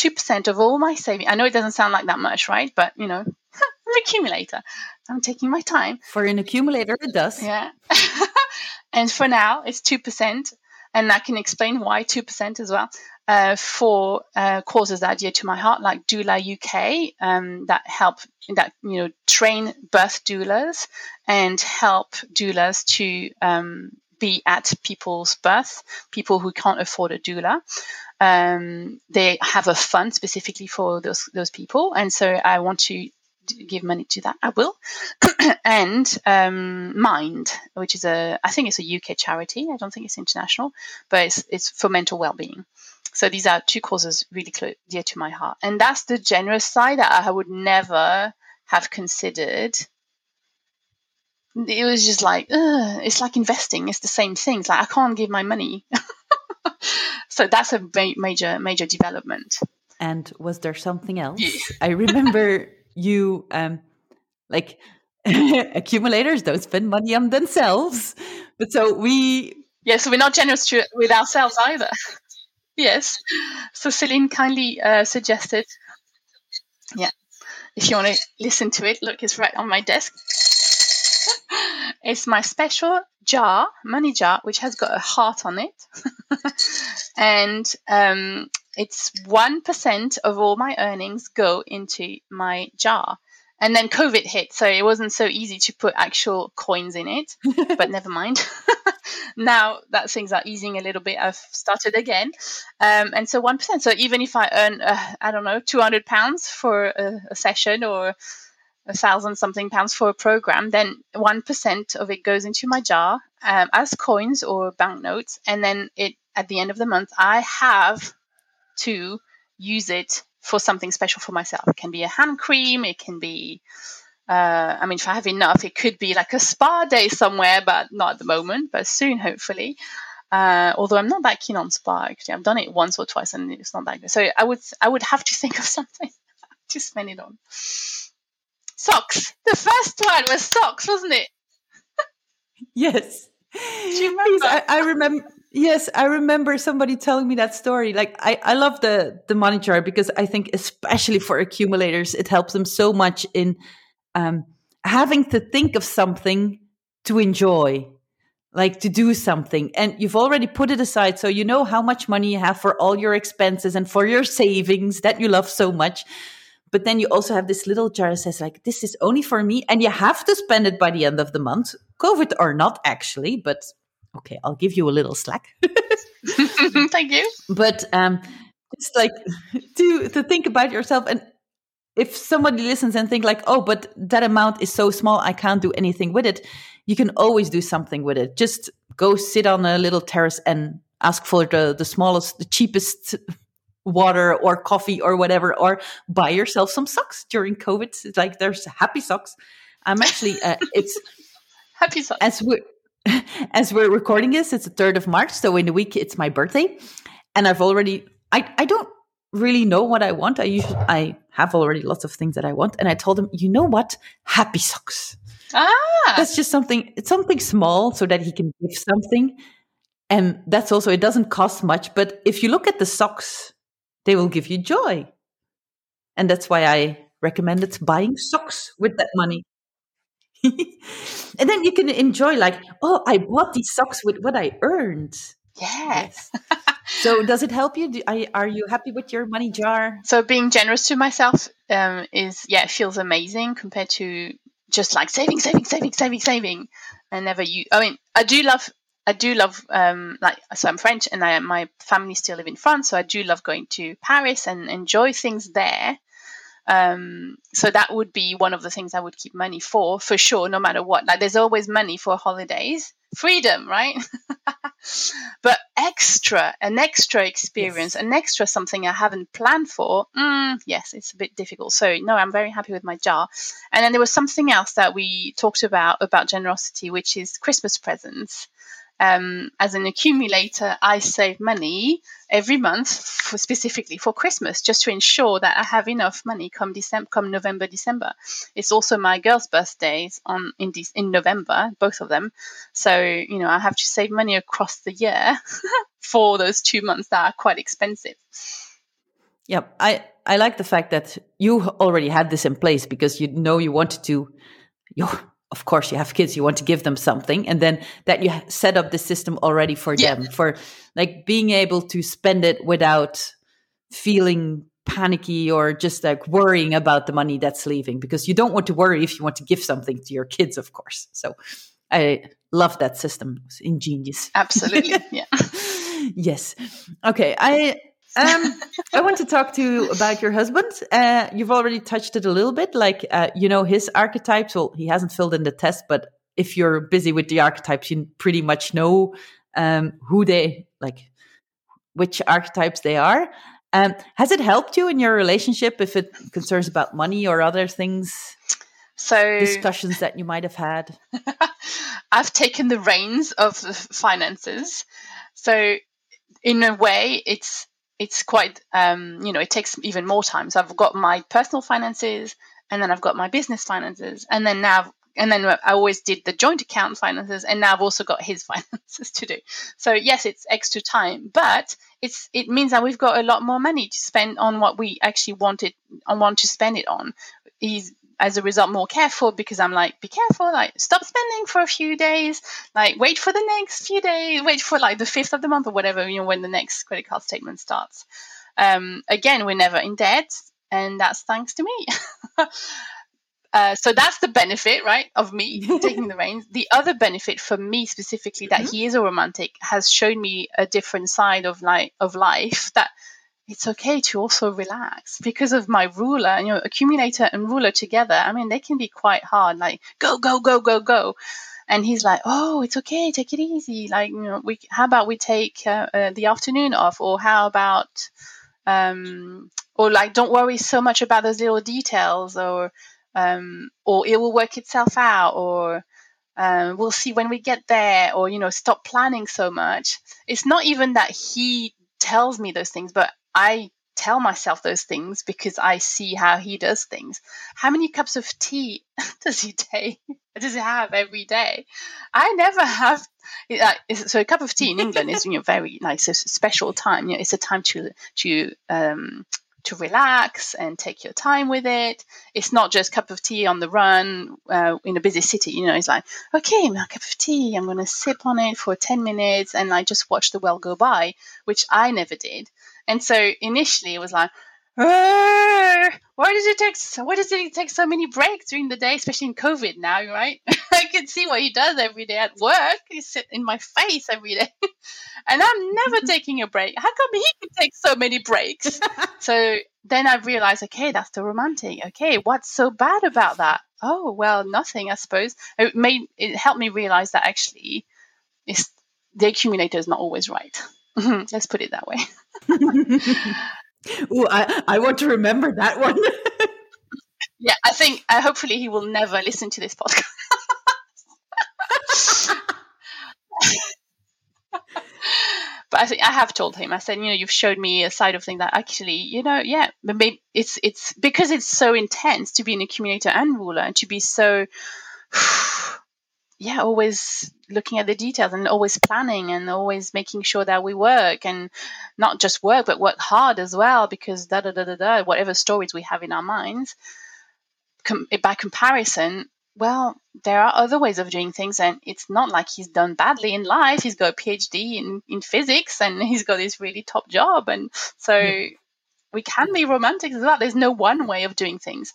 2% of all my savings. I know it doesn't sound like that much, right? But, you know, I'm an accumulator. I'm taking my time. For an accumulator, it does. Yeah. and for now, it's 2%. And I can explain why 2% as well. Uh, for uh, causes that are dear to my heart, like Doula UK, um, that help that you know train birth doulas and help doulas to um, be at people's birth, people who can't afford a doula. Um, they have a fund specifically for those those people, and so I want to give money to that. I will. and um, Mind, which is a I think it's a UK charity. I don't think it's international, but it's it's for mental well being. So these are two causes really dear to my heart. And that's the generous side that I would never have considered. It was just like, ugh, it's like investing. It's the same thing. It's like, I can't give my money. so that's a ma- major, major development. And was there something else? Yeah. I remember you, um, like, accumulators don't spend money on themselves. But so we. Yeah, so we're not generous to, with ourselves either. Yes. So Celine kindly uh, suggested. Yeah. If you want to listen to it, look, it's right on my desk. It's my special jar, money jar, which has got a heart on it. and um, it's 1% of all my earnings go into my jar. And then COVID hit, so it wasn't so easy to put actual coins in it, but never mind. now that things are easing a little bit, I've started again. Um, and so 1%. So even if I earn, uh, I don't know, 200 pounds for a, a session or a thousand something pounds for a program, then 1% of it goes into my jar um, as coins or banknotes. And then it at the end of the month, I have to use it for something special for myself. It can be a hand cream, it can be uh, I mean, if I have enough, it could be like a spa day somewhere, but not at the moment, but soon, hopefully. Uh, although I'm not that keen on spa, actually, I've done it once or twice and it's not that good. So I would, I would have to think of something to spend it on. Socks. The first one was socks, wasn't it? yes. Do you remember? I, I remember. Yes, I remember somebody telling me that story. Like I, I love the the money jar because I think especially for accumulators, it helps them so much in um, having to think of something to enjoy, like to do something. And you've already put it aside. So you know how much money you have for all your expenses and for your savings that you love so much. But then you also have this little jar that says, like, this is only for me. And you have to spend it by the end of the month, COVID or not, actually. But okay, I'll give you a little slack. Thank you. But um, it's like to to think about yourself and if somebody listens and think like oh but that amount is so small i can't do anything with it you can always do something with it just go sit on a little terrace and ask for the the smallest the cheapest water or coffee or whatever or buy yourself some socks during covid it's like there's happy socks i'm actually uh, it's happy socks as we're as we're recording this it's the 3rd of march so in a week it's my birthday and i've already i i don't really know what I want. I usually I have already lots of things that I want, and I told him, you know what, happy socks. Ah, that's just something. It's something small so that he can give something, and that's also it doesn't cost much. But if you look at the socks, they will give you joy, and that's why I recommended buying socks with that money. and then you can enjoy like, oh, I bought these socks with what I earned. Yes. so does it help you? Do, are, are you happy with your money jar? So being generous to myself um, is yeah, it feels amazing compared to just like saving, saving, saving, saving, saving, and never you. I mean, I do love. I do love um, like so I'm French and I my family still live in France so I do love going to Paris and enjoy things there um, so that would be one of the things I would keep money for, for sure, no matter what. Like there's always money for holidays, freedom, right? but extra, an extra experience, yes. an extra something I haven't planned for, mm, yes, it's a bit difficult. So no, I'm very happy with my jar. And then there was something else that we talked about about generosity, which is Christmas presents um, as an accumulator, I save money every month for specifically for Christmas, just to ensure that I have enough money come December, come November, December. It's also my girls' birthdays on in this in November, both of them. So you know, I have to save money across the year for those two months that are quite expensive. Yeah, I I like the fact that you already had this in place because you know you wanted to of course you have kids you want to give them something and then that you set up the system already for yeah. them for like being able to spend it without feeling panicky or just like worrying about the money that's leaving because you don't want to worry if you want to give something to your kids of course. So i love that system. It's ingenious. Absolutely. Yeah. Yes. Okay i um, I want to talk to you about your husband. Uh, you've already touched it a little bit, like uh, you know his archetypes. Well, he hasn't filled in the test, but if you're busy with the archetypes, you pretty much know um, who they like, which archetypes they are. Um, has it helped you in your relationship if it concerns about money or other things? So discussions that you might have had. I've taken the reins of the finances, so in a way, it's it's quite um, you know it takes even more time. So I've got my personal finances, and then I've got my business finances, and then now and then I always did the joint account finances, and now I've also got his finances to do. So yes, it's extra time, but it's it means that we've got a lot more money to spend on what we actually wanted and want to spend it on. He's as a result more careful because I'm like, be careful, like stop spending for a few days, like wait for the next few days, wait for like the fifth of the month or whatever, you know, when the next credit card statement starts. Um, again, we're never in debt, and that's thanks to me. uh, so that's the benefit, right, of me taking the reins. The other benefit for me specifically that mm-hmm. he is a romantic has shown me a different side of like of life that it's okay to also relax because of my ruler, you know, accumulator and ruler together. I mean, they can be quite hard, like go, go, go, go, go. And he's like, oh, it's okay, take it easy. Like, you know, we, how about we take uh, uh, the afternoon off, or how about, um, or like, don't worry so much about those little details, or, um, or it will work itself out, or um, we'll see when we get there, or you know, stop planning so much. It's not even that he tells me those things, but I tell myself those things because I see how he does things. How many cups of tea does he take? Does he have every day? I never have. so a cup of tea in England is you know very nice, a special time. You know, it's a time to to um, to relax and take your time with it. It's not just cup of tea on the run uh, in a busy city. You know, it's like, okay, my cup of tea. I'm going to sip on it for 10 minutes and I just watch the world go by, which I never did. And so initially it was like, why does it take so, why does it take so many breaks during the day, especially in COVID now, right? I can see what he does every day at work. He sits in my face every day. and I'm never mm-hmm. taking a break. How come he can take so many breaks? so then I realized, okay, that's the romantic. Okay, what's so bad about that? Oh well, nothing, I suppose. It made it helped me realize that actually it's the accumulator is not always right. Let's put it that way. oh, I, I want to remember that one. yeah, I think uh, hopefully he will never listen to this podcast. but I think I have told him. I said, you know, you've showed me a side of thing that actually, you know, yeah, maybe it's it's because it's so intense to be an accumulator and ruler and to be so yeah, always looking at the details and always planning and always making sure that we work and not just work, but work hard as well because da da da da da, whatever stories we have in our minds. Com- eh, by comparison, well, there are other ways of doing things, and it's not like he's done badly in life. He's got a PhD in, in physics and he's got this really top job. And so yeah. we can be romantic as well. There's no one way of doing things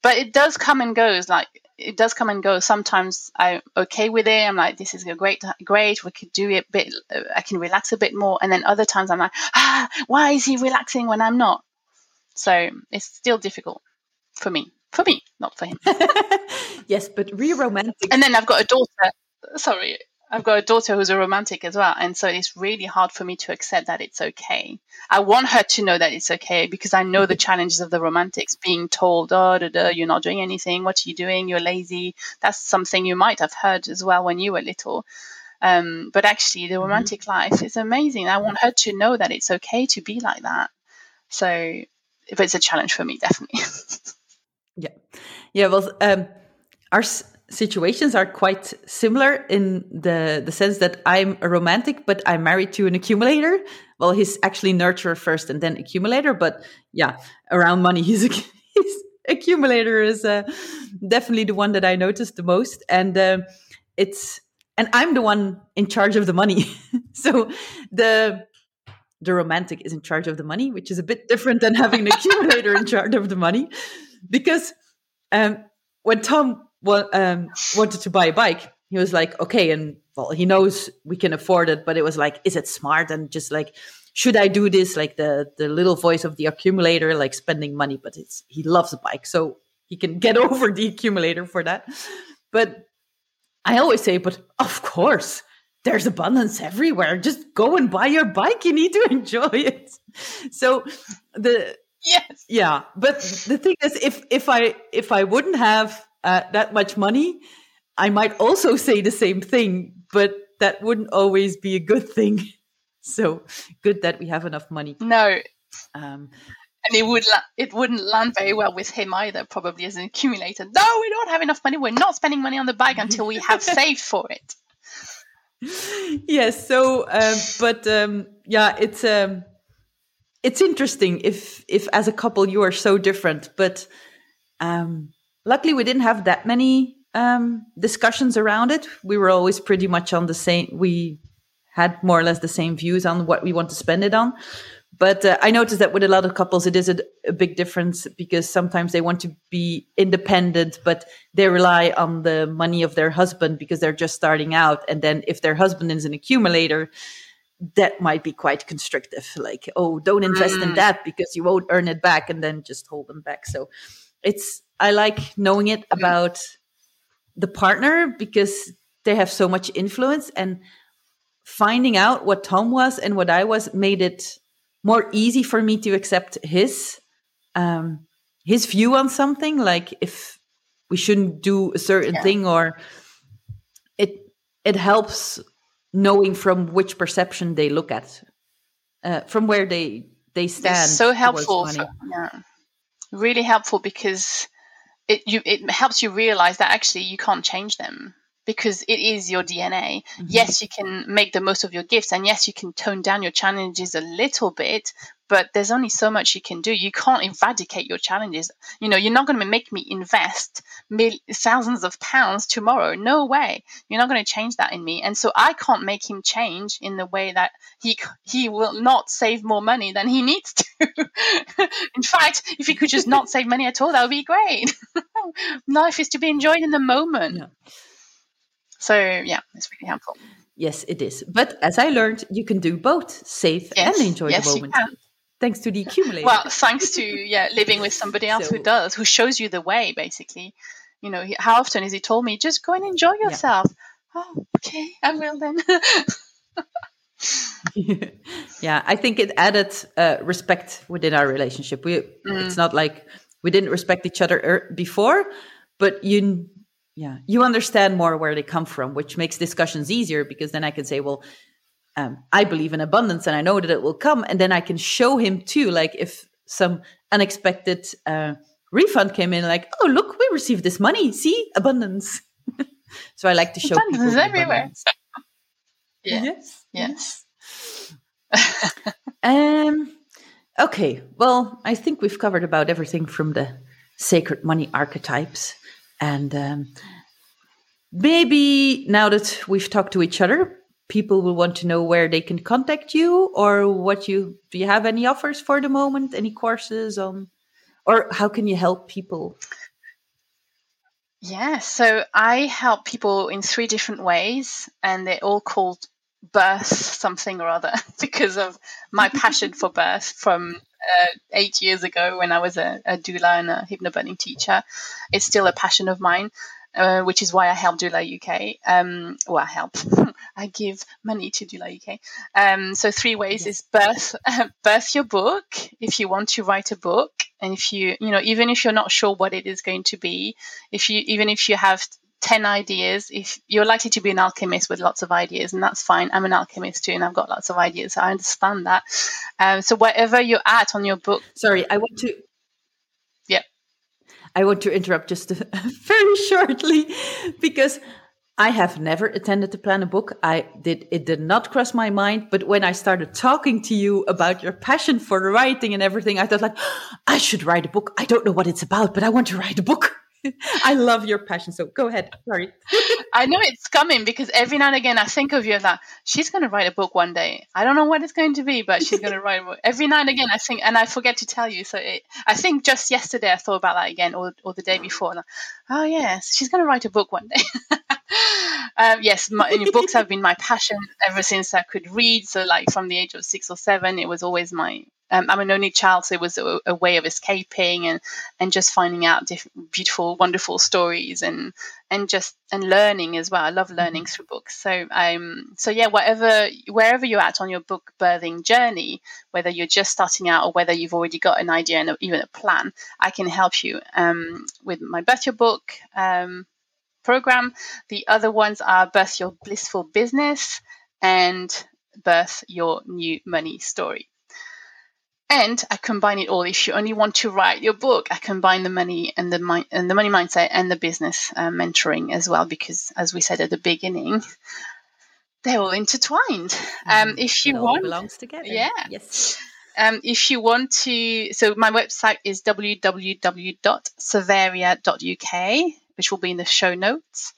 but it does come and goes like it does come and go. Sometimes i'm okay with it. I'm like this is a great great. We could do it a bit i can relax a bit more. And then other times i'm like ah why is he relaxing when i'm not? So it's still difficult for me. For me not for him. Yes but re romantic and then i've got a daughter. Sorry I've got a daughter who's a romantic as well, and so it's really hard for me to accept that it's okay. I want her to know that it's okay because I know the challenges of the romantics being told, "Oh, da, da, you're not doing anything. What are you doing? You're lazy." That's something you might have heard as well when you were little. Um, but actually, the mm-hmm. romantic mm-hmm. life is amazing. I want her to know that it's okay to be like that. So, but it's a challenge for me, definitely. yeah, yeah. Well, um, our situations are quite similar in the the sense that I'm a romantic, but I'm married to an accumulator. Well, he's actually nurturer first and then accumulator, but yeah, around money, he's a, he's accumulator is uh, definitely the one that I noticed the most, and uh, it's and I'm the one in charge of the money. so the the romantic is in charge of the money, which is a bit different than having an accumulator in charge of the money, because um, when Tom well, um, wanted to buy a bike, he was like, okay, and well, he knows we can afford it, but it was like, is it smart? And just like, should I do this? Like the the little voice of the accumulator, like spending money, but it's he loves a bike, so he can get over the accumulator for that. But I always say, but of course, there's abundance everywhere. Just go and buy your bike. You need to enjoy it. So the yes, yeah. But the thing is, if if I if I wouldn't have uh, that much money, I might also say the same thing, but that wouldn't always be a good thing. So good that we have enough money. No. Um, and it would la- it wouldn't land very well with him either, probably as an accumulator. No, we don't have enough money. We're not spending money on the bike until we have saved for it. Yes. So, um, but um, yeah, it's um, it's interesting if if as a couple you are so different, but um, luckily we didn't have that many um, discussions around it. We were always pretty much on the same. We had more or less the same views on what we want to spend it on. but uh, I noticed that with a lot of couples, it is a, a, big difference because sometimes they want to be independent, but they rely on the money of their husband because they're just starting out. And then if their husband is an accumulator, that might be quite constrictive. Like, oh, don't invest mm. in that because you won't earn it back, and then just hold them back. So it's I like knowing it about the partner because they have so much influence and finding out what Tom was and what I was made it more easy for me to accept his um, his view on something. Like if we shouldn't do a certain yeah. thing, or it it helps knowing from which perception they look at, uh, from where they they stand. It's so helpful. For, yeah, really helpful because it you it helps you realize that actually you can't change them because it is your DNA. Mm-hmm. Yes, you can make the most of your gifts, and yes, you can tone down your challenges a little bit, but there's only so much you can do. You can't eradicate your challenges. You know, you're not going to make me invest mil- thousands of pounds tomorrow. No way. You're not going to change that in me. And so I can't make him change in the way that he he will not save more money than he needs to. in fact, if he could just not save money at all, that would be great. Life is to be enjoyed in the moment. Yeah. So yeah, it's really helpful. Yes, it is. But as I learned, you can do both save yes. and enjoy yes, the moment. Thanks to the accumulator. Well, thanks to yeah, living with somebody else so, who does, who shows you the way, basically. You know, how often has he told me, just go and enjoy yourself? Yeah. Oh, okay, I will then. yeah, I think it added uh, respect within our relationship. We, mm. it's not like we didn't respect each other er- before, but you yeah you understand more where they come from which makes discussions easier because then i can say well um, i believe in abundance and i know that it will come. And then i can show him too like if some unexpected uh, refund came in like oh look we received this money. See? Abundance. So i like to show abundance people everywhere. yeah. yes. yes. Um okay. Well i think we've covered about everything from the sacred money archetypes and um, maybe now that we've talked to each other, people will want to know where they can contact you or what you do. You have any offers for the moment? Any courses on, or how can you help people? Yeah, so I help people in three different ways, and they're all called birth something or other because of my passion for birth from uh, eight years ago when I was a, a doula and a hypnobirthing teacher. It's still a passion of mine. Uh, which is why I help Doula UK. Um, well, I help. I give money to Doula UK. Um, so three ways yes. is birth, birth your book if you want to write a book, and if you, you know, even if you're not sure what it is going to be, if you, even if you have 10 ideas if you're likely to be an alchemist with lots of ideas and that's fine. I'm an alchemist too and i've got lots of ideas. So i understand that. Um, so wherever you're at on your book. Sorry i want to yeah. I want to interrupt just very shortly because I have never attended to plan a book. I did, it did not cross my mind. But when I started talking to you about your passion for writing and everything, I thought like, I should write a book. I don't know what it's about, but I want to write a book. I love your passion. So go ahead. Sorry. I know it's coming because every now and again I think of you as that she's going to write a book one day. I don't know what it's going to be, but she's going to write a book. Every now and again I think, and I forget to tell you. So it, I think just yesterday I thought about that again, or, or the day before. Like, oh yes, she's going to write a book one day. um, yes, my, books have been my passion ever since I could read. So like from the age of six or seven, it was always my um, I'm an only child, so it was a, a, way of escaping and and just finding out different, beautiful, wonderful stories and and just and learning as well. I love learning mm-hmm. through books. So um so yeah, whatever wherever you're at on your book birthing journey, whether you're just starting out or whether you've already got an idea and even a plan, I can help you um, with my birth your book um, program. The other ones are birth your blissful business and birth your new money story. And I combine it all. If you only want to write your book, I combine the money and the mi- and the money mindset and the business uh, mentoring as well, because as we said at the beginning, they're all intertwined. Um, mm, if you it want, belongs together. Yeah. Yes. Um, if you want to, so my website is www.saveria.uk, which will be in the show notes.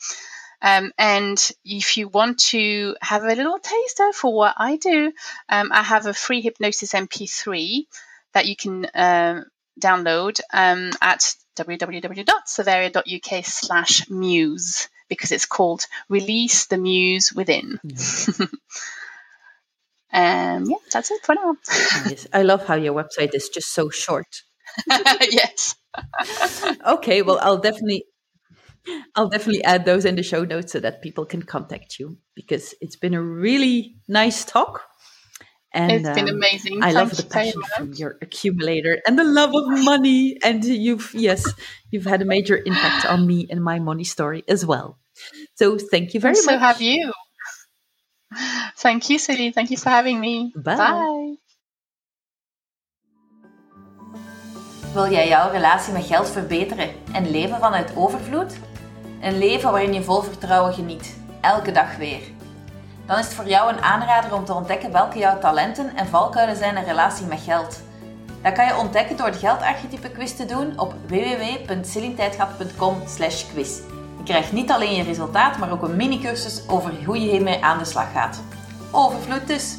Um, and if you want to have a little taster for what I do, um, I have a free hypnosis MP3 that you can uh, download um, at www.saveria.uk slash muse because it's called Release the Muse Within. Mm. um, yeah, that's it for now. nice. I love how your website is just so short. yes. okay, well, I'll definitely I'll definitely add those in the show notes so that people can contact you because it's been a really nice talk. And it's been um, amazing. I Thank love the passion from your accumulator and the love of money. And you've, yes, you've had a major impact on me and my money story as well. So thank you very and much. So have you. Thank you, Celine. Thank you for having me. Bye. Bye. Wil jij jouw relatie met geld verbeteren en leven vanuit overvloed? Een leven waarin je vol vertrouwen geniet, elke dag weer. Dan is het voor jou een aanrader om te ontdekken welke jouw talenten en valkuilen zijn in relatie met geld. Dat kan je ontdekken door de geldarchetype quiz te doen op www.celintijdgat.com quiz. Je krijgt niet alleen je resultaat, maar ook een mini-cursus over hoe je hiermee aan de slag gaat. Overvloed dus!